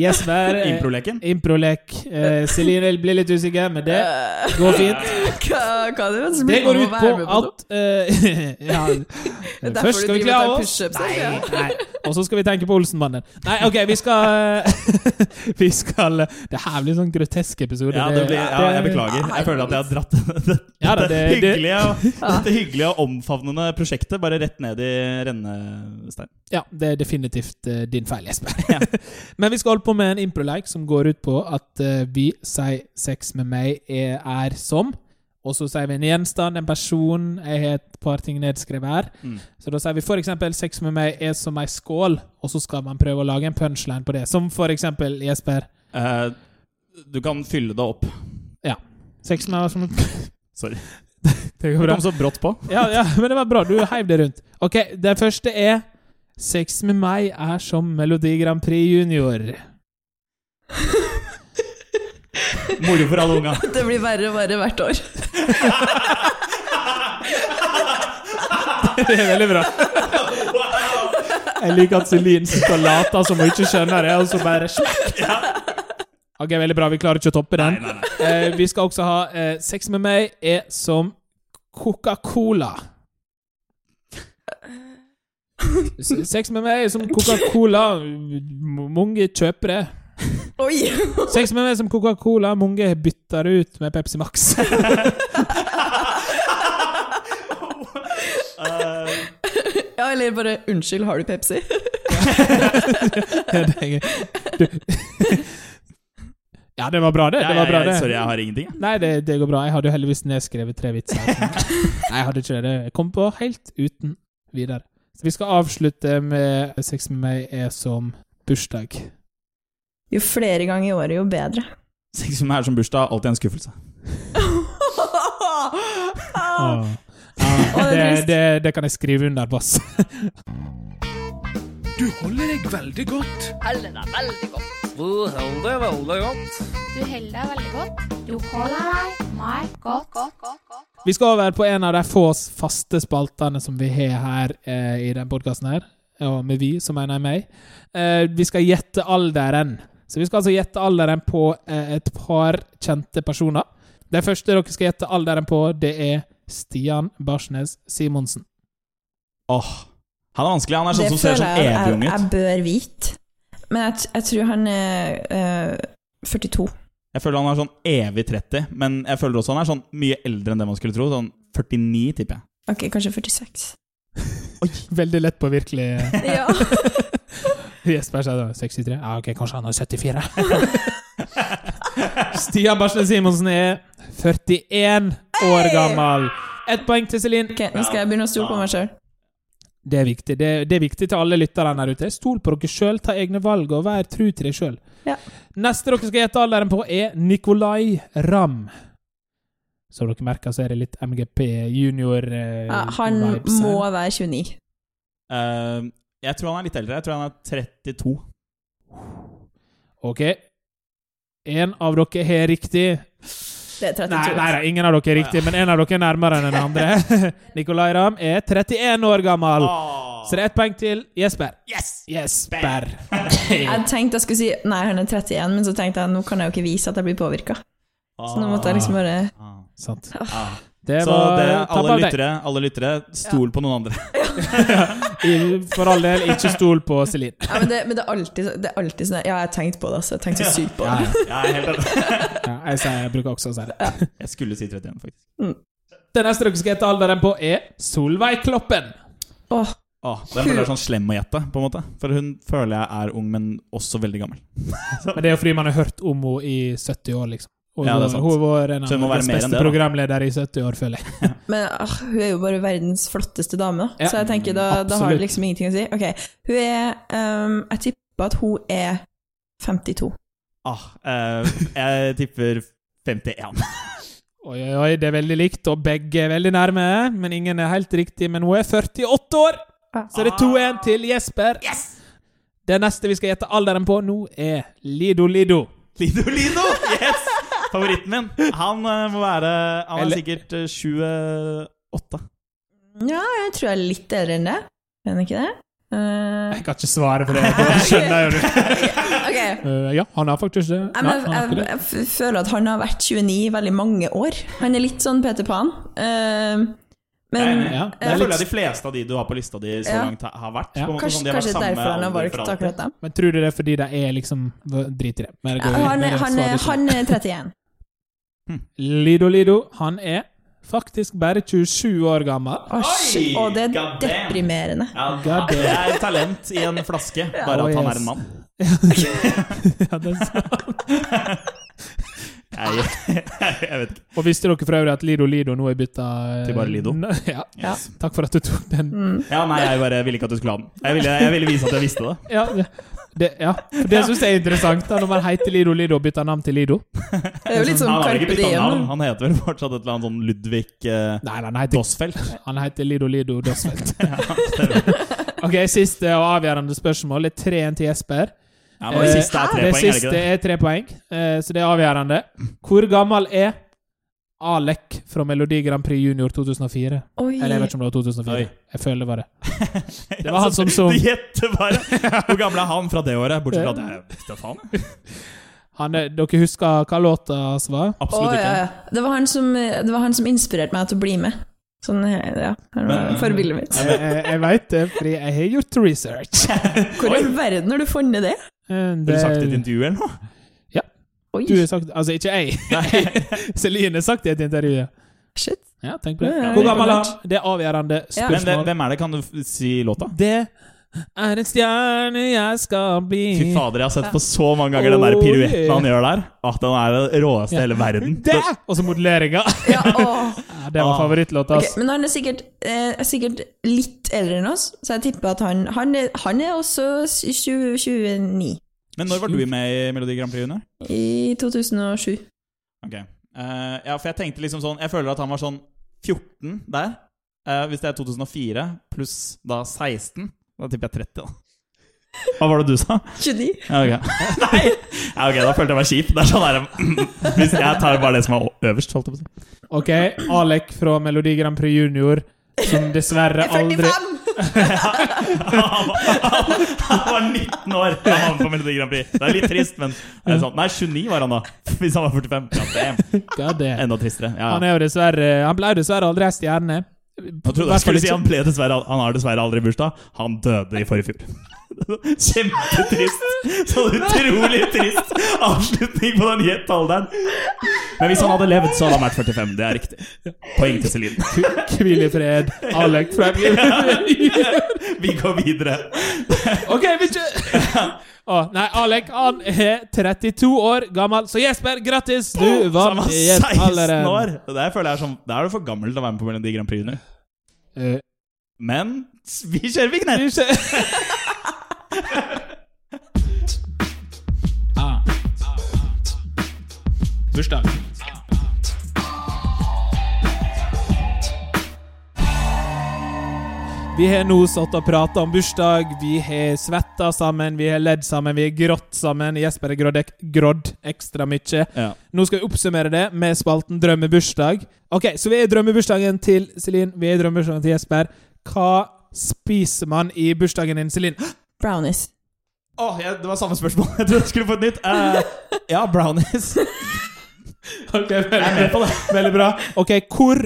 Jesper uh, Improleken. Improlek. Uh, Celine blir litt usikker, men det går fint. Hva, er det som Det går ut på at eh, Ja. Først skal vi kle av oss. Nei, nei. Og så skal vi tenke på Olsenmannen. Nei, OK, vi skal Vi skal Det her blir sånn grotesk episode. Ja, det blir, ja, jeg beklager. Jeg føler at jeg har dratt dette, Ja, dette, det- det- hyggelige, og, dette hyggelige og omfavnende prosjektet bare rett ned i rennesteinen. Ja, det er definitivt eh, din feil, Jesper. Men vi skal holde på med en improleik som går ut på at uh, vi sier sex med meg er, er som, og så sier vi en gjenstand, en person. Jeg har et par ting nedskrevet her. Mm. Så da sier vi eksempel sex med meg er som ei skål, og så skal man prøve å lage en punchline på det. Som eksempel Jesper. Uh, du kan fylle det opp. Ja. Sex med meg som Sorry. Det går bra. kom så brått på. Ja, ja, men det var bra. Du heiv det rundt. Ok, det første er Sex med meg er som Melodi Grand Prix Junior. Moro for alle unga. Det blir verre og verre hvert år. Det er veldig bra. Jeg liker at Celine sitter og later som hun ikke skjønner det, og så bare smekk. Ok, veldig bra. Vi klarer ikke å toppe den. Nei, nei, nei. Eh, vi skal også ha eh, Sex med meg er som Coca-Cola. Sex med meg som Coca-Cola. Mange kjøper det. Oi! Sex med meg som Coca-Cola. Mange bytter ut med Pepsi Max. Eh, Ja, eller bare 'unnskyld, har du Pepsi'? Ja, det er. Du. Ja, det var bra, det. det, var bra, ja, ja, det. sorry, jeg har ingenting. Nei, det, det går bra. Jeg hadde jo heldigvis nedskrevet tre vitser. Nei, jeg hadde ikke det. Jeg kom på helt uten videre. Så vi skal avslutte med Sex med meg er som bursdag. Jo flere ganger i året, jo bedre. Sex med meg er som bursdag, alltid en skuffelse. ah. Ah, det, det, det kan jeg skrive under boss. Du holder deg veldig godt. Holder deg veldig godt. Du holder deg veldig godt. Du holder deg veldig godt. Du holder deg meg godt. godt, godt, godt. Vi skal over på en av de få faste spaltene som vi har her eh, i den podkasten her. Og med vi, så mener jeg meg. Eh, vi skal gjette alderen. Så vi skal altså gjette alderen på eh, et par kjente personer. Det første dere skal gjette alderen på, det er Stian Barsnes Simonsen. Åh, Han er vanskelig. Han er sånn det som ser sånn jeg jeg, Det føler jeg jeg bør vite. Men jeg, jeg tror han er uh, 42. Jeg føler han er sånn evig 30, men jeg føler også han er sånn mye eldre enn det man skulle tro. Sånn 49, tipper jeg. Ok, kanskje 46. Oi! Veldig lett på virkelig Ja. Jesper sa da, 63. Ja, ok, kanskje han er 74. Stian Barsle Simonsen er 41 år gammel. Ett poeng til Celine. Ok, Nå skal jeg begynne å stole på meg sjøl. Det er viktig Det, det er viktig til alle lytterne der ute. Stol på dere sjøl, ta egne valg, og vær tru til deg sjøl. Ja. Neste dere skal gjette alderen på, er Nicolay Ramm. Som dere merker, så er det litt MGP junior eh, Ja, han vibes her. må være 29. Uh, jeg tror han er litt eldre. Jeg tror han er 32. Ok. En av dere har riktig. Det er 32. Nei, nei, nei, ingen av dere er riktig, men en av dere er nærmere enn den andre. Nicolay Ramm er 31 år gammel. Så det er ett poeng til Jesper. Yes! Jesper. Jeg tenkte jeg skulle si nei, han er 31, men så tenkte jeg nå kan jeg jo ikke vise at jeg blir påvirka. Så nå måtte jeg liksom bare Ah, Sant. ah. Det Så var det, alle lyttere, alle lyttere, stol på noen andre. For all del, ikke stol på Celine. Ja, men det, men det er alltid, det er alltid sånn Ja, jeg har tenkt på det, altså. Jeg har tenkt så sykt på det. ja. Ja, jeg, jeg bruker også å si det. Jeg skulle si 31, faktisk. Det neste dere skal gjette alderen på, er Solveig Kloppen. Åh, Åh, den føler jeg er sånn slem å gjette, på en måte. For hun føler jeg er ung, men også veldig gammel. Men det er jo fordi man har hørt om henne i 70 år, liksom. Og Ja, det er sant. Hun var en av enn beste det, programledere i 70 år, føler jeg. Men ah, hun er jo bare verdens flotteste dame, da. Ja, så jeg tenker da, da har det liksom ingenting å si. Ok, hun er um, Jeg tipper at hun er 52. Ah, eh, jeg tipper 51. Oi, oi, oi, det er veldig likt, og begge er veldig nærme. Men ingen er helt riktig. Men hun er 48 år! Så det er 2-1 til Jesper. Det neste vi skal gjette alderen på nå, er Lido Lido. Lido Lido! Yes! Favoritten min. Han uh, må være Han er Eller- sikkert uh, 28. Ja, jeg tror jeg er litt eldre enn det. Er han ikke det? Eh, Jeg kan ikke svare på det. Det skjønner jo du. ok. Eh, ja, han er faktisk det. Ja, han jeg, ikke jeg, det. jeg føler at han har vært 29 i veldig mange år. Han er litt sånn Peter Pan. Eh, men Ja, det Jeg er føler litt... at de fleste av de du har på lista di så Ja. langt, ha- har vært. Ja. På en måte, kanskje, sånn, de har vært kanskje samme derfor han har alder for valgt alltid. akkurat dem. Men tror du det er fordi de er liksom Drit i det. Er- ikke. han er 31. Lido Lido, han er faktisk bare 27 år gammel. Oi, Og det er god deprimerende. Ja, det er talent i en flaske, bare Oh, at han yes. er en mann. ja, det er sant. Jeg, jeg vet ikke. Og visste dere for øvrig at Lido Lido nå er bytta eh, Til bare Lido? Ja. Ja. Takk for at du tok den. Mm. Ja, nei, jeg bare ville ikke at du skulle ha den. Jeg ville, jeg ville vise at jeg visste det. Ja, det, det, ja. For det syns jeg er interessant, da, når man heter Lido Lido og bytter navn til Lido. Det er jo litt sånn Han har ikke Carpe bytta navn. Han heter vel fortsatt et eller annet sånn Ludvig eh, Nei, han heter, Dossfeldt. han heter Lido Lido Dosfeldt. Ja, stemmer. Ok, Siste og avgjørende spørsmål er 3-1 til Jesper. Ja, men det Eh, siste er tre det poeng, er det siste ikke det? er tre poeng, eh, så det er avgjørende. Hvor gammel er Alek fra Melodi Grand Prix Junior 2004? Oi. Eller jeg vet ikke om det var 2004. Oi. Jeg føler det var det. Det var han som så- Gjette bare! Hvor gammel er han fra det året? Bortsett fra at jeg vet da faen. Han, er- dere husker hva låta hans var? Absolutt oh, ja, ikke. ja. Det var han som, det var han som inspirerte meg til å bli med. Sånn, ja, forbildet mitt. Jeg, jeg, veit det, fordi jeg har gjort research. Hvor i verden har du funnet det? Eh, Har du sagt det i et intervju eller noe? Oi, Du har sagt Altså, ikke jeg. Celine har sagt det i et intervju. shit. Ja, tenk på det. Ja, Hvor gammel er han? Det er avgjørende Ja. Men hvem, er det? Kan du si låta? Det er en stjerne jeg skal bli Fy fader, jeg har sett på så mange ganger den der piruetten han gjør der. At den er det råeste i hele verden. Det! Og så modelleringa. Ja. Ja, det var Ah. favorittlåta. Okay, men han er sikkert, eh, er sikkert litt eldre enn oss, så jeg tipper at han, han, er, han er også 20, 29. Men når var du med i Melodi Grand Prix Une? I 2007. Ok. Uh, ja, for jeg tenkte liksom sånn Jeg føler at han var sånn 14 der. Uh, hvis det er 2004 pluss da 16, da tipper jeg 30, da. Hva var det du sa? 29. Ja, ok. Nei! Ja, ok, da følte jeg meg kjip. Det er sånn der, Hvis jeg tar bare det som er øverst, holdt jeg på å si. Ok, Alek fra Melodi Grand Prix Junior, som dessverre aldri 45! Han var, han var 19 år da han var på Melodi Grand Prix. Det er litt trist, men det er sånn. Nei, 29 var han da. Hvis han var 45. Ja. Enda tristere. Ja. Han er jo dessverre Han ble jo dessverre aldri ei stjerne. Jeg trodde jeg skulle si han ble dessverre Han har dessverre aldri bursdag. Han døde i forrige fjor. Kjempetrist! Så utrolig trist avslutning på den gjette alderen. Men hvis han hadde levd, så hadde han vært 45. Det er riktig. Poeng til Celine. Hvil i fred, Alec fra Vi går videre. Ok, vi kjører Å, Nei, Alek han er 32 år gammel, så Jesper, grattis! Du vant i et 16 år! Det føler jeg er sånn Da er du for gammel til å være med på Melodi Grand Prix. Eh, Men vi kjører vignett! vi kjører- ah. Bursdag. Vi har nå satt og prata om bursdag. Vi har svetta sammen, vi har ledd sammen, vi har grått sammen. Jesper har grådd, ek grådd ekstra mye. Ja. Nå skal vi oppsummere det med spalten Drømmebursdag. Ok, Så vi er i drømmebursdagen til Celine, vi er i drømmebursdagen til Jesper. Hva spiser man i bursdagen din, Celine? Brownies. Åh, ja, det var samme spørsmål. Jeg trodde jeg skulle få et nytt. Uh, ja, brownies. Ok, det. Veldig bra. Ok, hvor,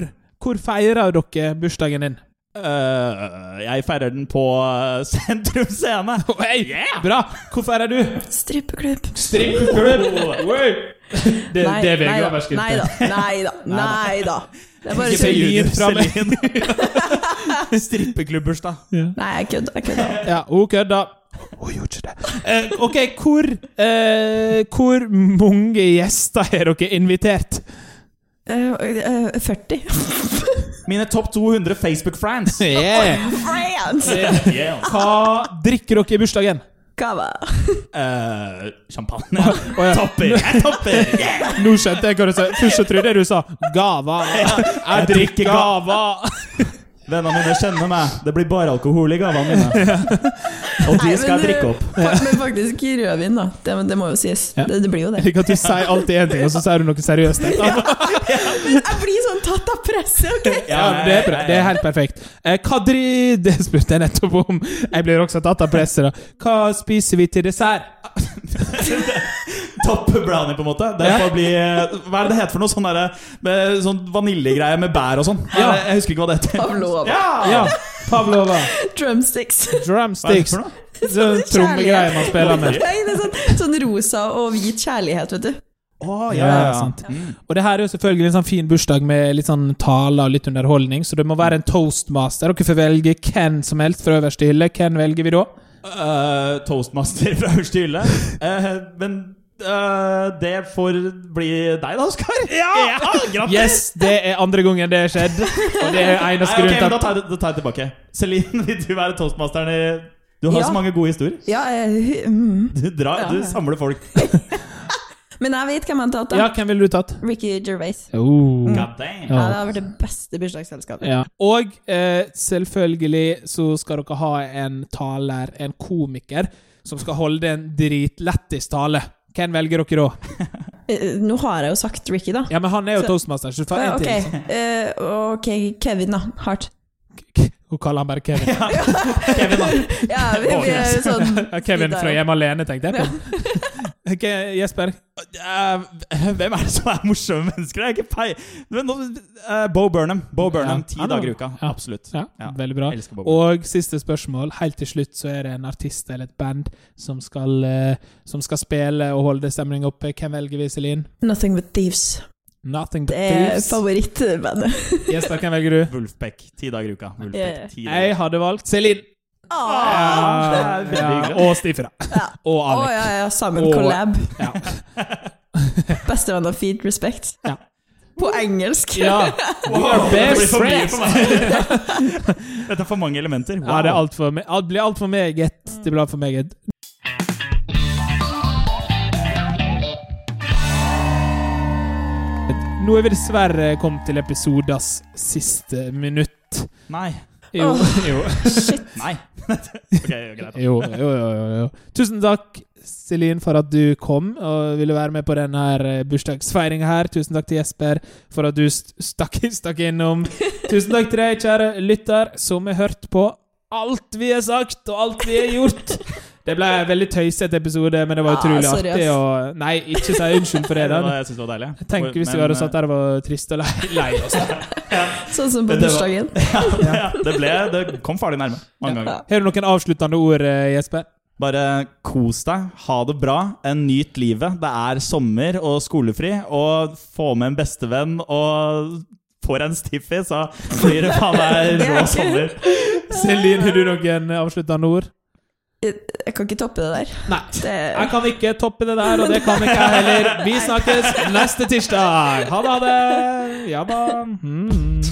hvor feirer dere bursdagen din? Eh, jeg feirer den på eh, Sentrum Scene. Hei, bra! Hvor feirer du? Strippeklubb. Strippeklubb! Det, det er nei da, VG-overskriften. nei da, nei da, nei da. Det er bare fra meg. Celine. Nei, jeg kødder. Jeg kødder. Ja, hun kødda. Hun gjorde ikke det. Uh, ok, hvor, eh, hvor mange gjester har dere invitert? Eh, eh, 40. Mine topp 200 Facebook-friends. Yeah. Friends! Yeah. Hva drikker dere i bursdagen? Cava. Uh, champagne. Oh, ja. Topper! Jeg topper! Yeah. Nå skjønte jeg hva du sa. Først så trodde jeg du sa gava. Jeg drikker gava. Vennene mine kjenner meg. Det blir bare alkohol i gavene mine. Og de skal jeg drikke opp. Men faktisk rødvin, da. Det, det må jo sies. Ja. Det, det blir jo det. Ikke at du sier alltid én ting, og så sier du noe seriøst. Jeg blir sånn tatt av presset, OK? Ja, det er bra. Det er helt perfekt. Eh, hva dri... Det spurte jeg nettopp om. Jeg blir også tatt av presset, da. Hva spiser vi til dessert? Topp brownie, på en måte. Det får bli Hva er det det heter for noe? Sånn, der, med sånn vaniljegreie med bær og sånn. Ja. Jeg, jeg husker ikke hva det heter. Pavlova. Ja, Pavlova. Drumsticks. Hva er det Drumsticks. for noe? Sånn trommegreier man spiller med. Nei, det er sånn, sånn rosa og hvit kjærlighet, vet du. Å, Ja, ja, sant. Mm. Og det her er jo selvfølgelig en sånn fin bursdag med litt sånn taler og litt underholdning, så det må være en toastmaster. Dere får velge hvem som helst fra øverste hylle. Hvem velger vi da? Uh, toastmaster fra øverste hylle. Uh, men eh, det får bli deg, da, Oskar. Ja! Grattis! Yes, det er andre gangen det har skjedd. Og det er Nei, eneste men til da at tar jeg, da tar jeg tilbake. Celine, vil du være toastmasteren i Du har Ja. så mange gode historier. Ja, uh, mm. Du, drar, Ja, du samler folk. Men jeg vet hvem jeg har tatt, da. Ja, hvem ville du tatt? Ricky Gervais. Oh. God damn. Ja, det har vært det beste bursdagsselskapet. Ja. Og uh, selvfølgelig så skal dere ha en taler, en komiker, som skal holde en dritlættis tale. Hvem velger dere da? Eh, Nå har jeg jo sagt Ricky, da. Ja, men han er jo Så- toastmaster, så du får Ja, en ok, til. Eh, ok, Kevin, da. Hart. Hun kaller han bare Kevin. Kevin, da. Ja, vi, vi er sånn Kevin fra Hjemme alene, tenkte jeg på. Ja. Ok, Jesper? Eh, hvem er det som er morsomme mennesker? Jeg er ikke pei... Men nå- eh, Bo Burnham. Bo Burnham, Ja, Ti er- dager i uka. ja. Absolutt. Ja, Ja. veldig bra. Og siste spørsmål. Helt til slutt så er det en artist eller et band som skal, uh, som skal spille og holde stemningen oppe. Hvem velger vi, Celine? Nothing But Thieves. Nothing but Det er thieves. favorittbandet. Jesper, hvem velger du? Wolfpack. Ti dager i uka. Ja. Wolfpack, ti dager. Jeg hadde valgt Celine. Veldig Ja, og Stifra. Ja. Og Å Oh, ja, ja, sammen Og- collab. Ja. Bestevenn og Feed Respect. Ja. På engelsk. ja. We Wow, best for friends. Dette er for mange elementer. Ja, det er alt for, me- alt blir altfor meget. Det blir altfor meget. Nå er vi dessverre kommet til episodas siste minutt. Nei. Jo, Oh, jo, Shit. Nei. okay, greit. jo, jo, jo, jo, jo. Tusen takk, Celine, for at du kom og ville være med på denne bursdagsfeiringa her. Tusen takk til Jesper for at du stakk, stakk innom. Tusen takk til deg, kjære lytter, som har hørt på alt vi har sagt, og alt vi har gjort. Det ble en veldig tøysete episode, men det var utrolig ah, artig. Og, nei, ikke si unnskyld for det. Det da. var, jeg synes det var deilig. Tenk hvis vi hadde satt der og var trist og lei, lei oss. Sånn som på Det bursdagen. ja, det, ble, det kom farlig nærme mange ganger. Har du noen avsluttende ord, eh, Jesper? Bare kos deg, ha det bra, en nyt livet. Det er sommer og skolefri. Og få med en bestevenn og får en stiffy, så blir det faen meg rå sommer. Celine, har du noen avsluttende ord? Jeg, kan ikke toppe det der. Nei. Det, Jeg kan ikke toppe det der, og det kan ikke jeg heller. Vi snakkes neste tirsdag. Ha det, ha det. Ja da. Mm.